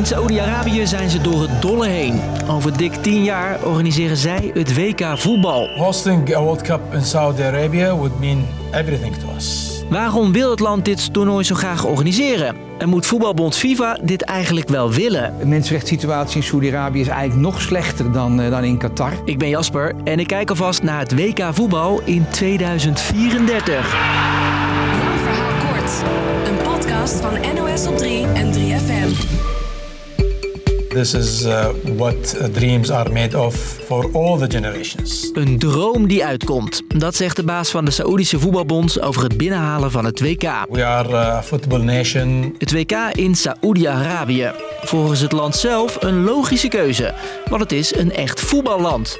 In Saoedi-Arabië zijn ze door het dolle heen. Over dik 10 jaar organiseren zij het WK voetbal. Hosting a World Cup in Saudi Arabia would mean everything to us. Waarom wil het land dit toernooi zo graag organiseren? En moet voetbalbond FIFA dit eigenlijk wel willen? De mensenrechtssituatie in Saudi-Arabië is eigenlijk nog slechter dan, uh, dan in Qatar. Ik ben Jasper en ik kijk alvast naar het WK voetbal in 2034. Lang verhaal kort. Een podcast van NOS op 3 en 3FM. This is uh, what dreams are made of for all the generations. Een droom die uitkomt. Dat zegt de baas van de Saoedische voetbalbond over het binnenhalen van het WK. We are a football nation. Het WK in Saoedi-Arabië. Volgens het land zelf een logische keuze, want het is een echt voetballand.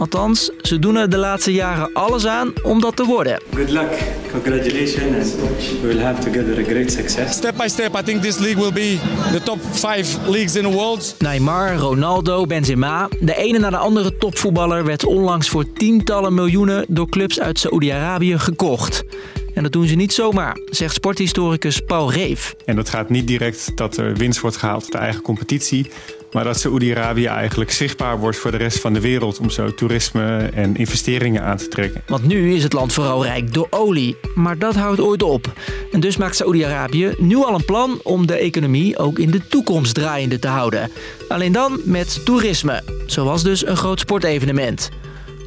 Althans, ze doen er de laatste jaren alles aan om dat te worden. Good luck, congratulations, and we will have together a great success. Step by step, I think this league will be the top five leagues in the world. Neymar, Ronaldo, Benzema. De ene na de andere topvoetballer werd onlangs voor tientallen miljoenen door clubs uit Saoedi-Arabië gekocht. En dat doen ze niet zomaar, zegt sporthistoricus Paul Reef. En dat gaat niet direct dat er winst wordt gehaald uit de eigen competitie. Maar dat Saoedi-Arabië eigenlijk zichtbaar wordt voor de rest van de wereld om zo toerisme en investeringen aan te trekken. Want nu is het land vooral rijk door olie, maar dat houdt ooit op. En dus maakt Saoedi-Arabië nu al een plan om de economie ook in de toekomst draaiende te houden. Alleen dan met toerisme, zoals dus een groot sportevenement.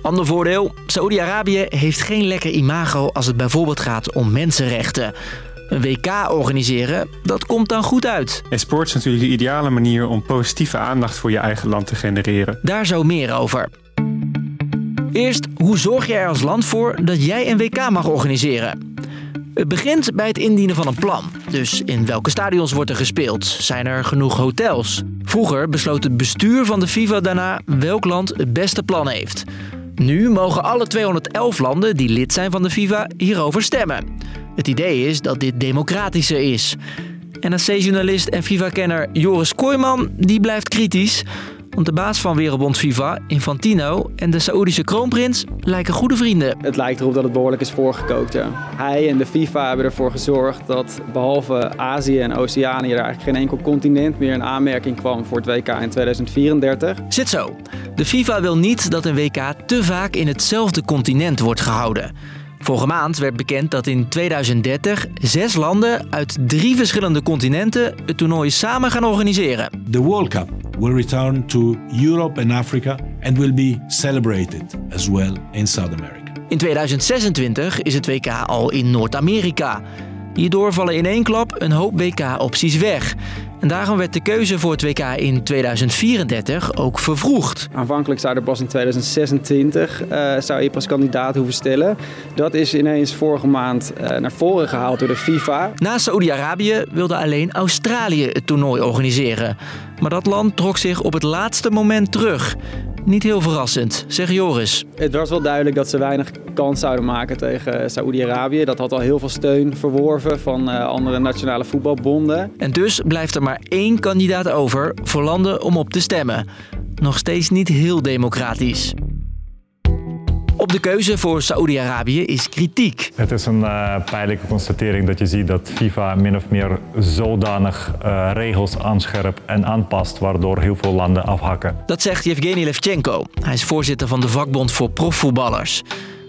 Ander voordeel, Saoedi-Arabië heeft geen lekker imago als het bijvoorbeeld gaat om mensenrechten. Een WK organiseren, dat komt dan goed uit. En sport is natuurlijk de ideale manier om positieve aandacht voor je eigen land te genereren. Daar zo meer over. Eerst, hoe zorg je er als land voor dat jij een WK mag organiseren? Het begint bij het indienen van een plan. Dus in welke stadions wordt er gespeeld? Zijn er genoeg hotels? Vroeger besloot het bestuur van de FIFA daarna welk land het beste plan heeft. Nu mogen alle 211 landen die lid zijn van de FIFA hierover stemmen. Het idee is dat dit democratischer is. NRC-journalist en FIFA-kenner Joris Kooijman die blijft kritisch. Want de baas van Wereldbond FIFA, Infantino, en de Saoedische kroonprins lijken goede vrienden. Het lijkt erop dat het behoorlijk is voorgekookt. Ja. Hij en de FIFA hebben ervoor gezorgd dat behalve Azië en Oceanië er eigenlijk geen enkel continent meer in aanmerking kwam voor het WK in 2034. Zit zo. De FIFA wil niet dat een WK te vaak in hetzelfde continent wordt gehouden. Vorige maand werd bekend dat in 2030 zes landen uit drie verschillende continenten het toernooi samen gaan organiseren. The World Cup will return to Europe and Africa and will be celebrated as well in South America. In 2026 is het WK al in Noord-Amerika. Hierdoor vallen in één klap een hoop WK-opties weg. En daarom werd de keuze voor het WK in 2034 ook vervroegd. Aanvankelijk zou er pas in 2026 uh, zou je pas kandidaat hoeven stellen. Dat is ineens vorige maand uh, naar voren gehaald door de FIFA. Na Saoedi-Arabië wilde alleen Australië het toernooi organiseren. Maar dat land trok zich op het laatste moment terug. Niet heel verrassend, zegt Joris. Het was wel duidelijk dat ze weinig kans zouden maken tegen Saoedi-Arabië. Dat had al heel veel steun verworven van uh, andere nationale voetbalbonden. En dus blijft er maar één kandidaat over voor landen om op te stemmen. Nog steeds niet heel democratisch. Op de keuze voor Saoedi-Arabië is kritiek. Het is een uh, pijnlijke constatering dat je ziet dat FIFA min of meer zodanig uh, regels aanscherpt en aanpast, waardoor heel veel landen afhakken. Dat zegt Yevgeny Levchenko. Hij is voorzitter van de vakbond voor profvoetballers.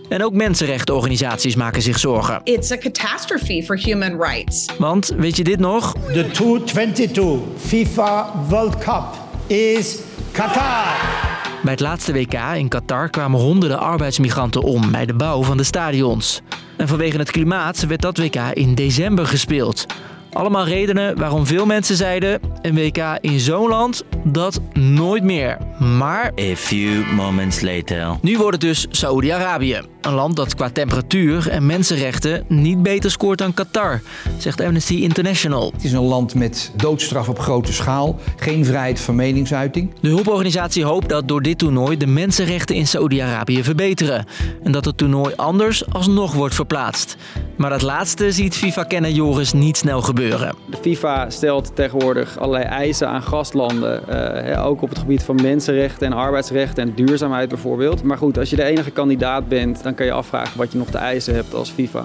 En ook mensenrechtenorganisaties maken zich zorgen. It's a catastrophe for human rights. Want weet je dit nog? De 2022 FIFA World Cup is Qatar. Bij het laatste WK in Qatar kwamen honderden arbeidsmigranten om bij de bouw van de stadions. En vanwege het klimaat werd dat WK in december gespeeld. Allemaal redenen waarom veel mensen zeiden: een WK in zo'n land, dat nooit meer. Maar. A few moments later. Nu wordt het dus Saoedi-Arabië. Een land dat qua temperatuur en mensenrechten niet beter scoort dan Qatar, zegt Amnesty International. Het is een land met doodstraf op grote schaal, geen vrijheid van meningsuiting. De hulporganisatie hoopt dat door dit toernooi de mensenrechten in Saoedi-Arabië verbeteren. En dat het toernooi anders alsnog wordt verplaatst. Maar dat laatste ziet FIFA-kenner Joris niet snel gebeuren. De FIFA stelt tegenwoordig allerlei eisen aan gastlanden, uh, ook op het gebied van mensenrechten en arbeidsrechten en duurzaamheid bijvoorbeeld. Maar goed, als je de enige kandidaat bent, dan kan je afvragen wat je nog te eisen hebt als FIFA.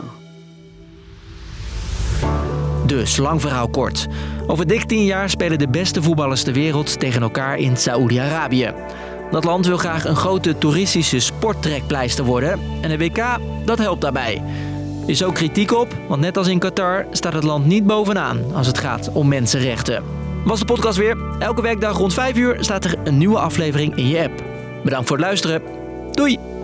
Dus, lang verhaal kort. Over dik tien jaar spelen de beste voetballers ter wereld tegen elkaar in Saoedi-Arabië. Dat land wil graag een grote toeristische sporttrekpleister worden en de WK, dat helpt daarbij. Is ook kritiek op, want net als in Qatar staat het land niet bovenaan als het gaat om mensenrechten. Was de podcast weer. Elke werkdag rond 5 uur staat er een nieuwe aflevering in je app. Bedankt voor het luisteren. Doei!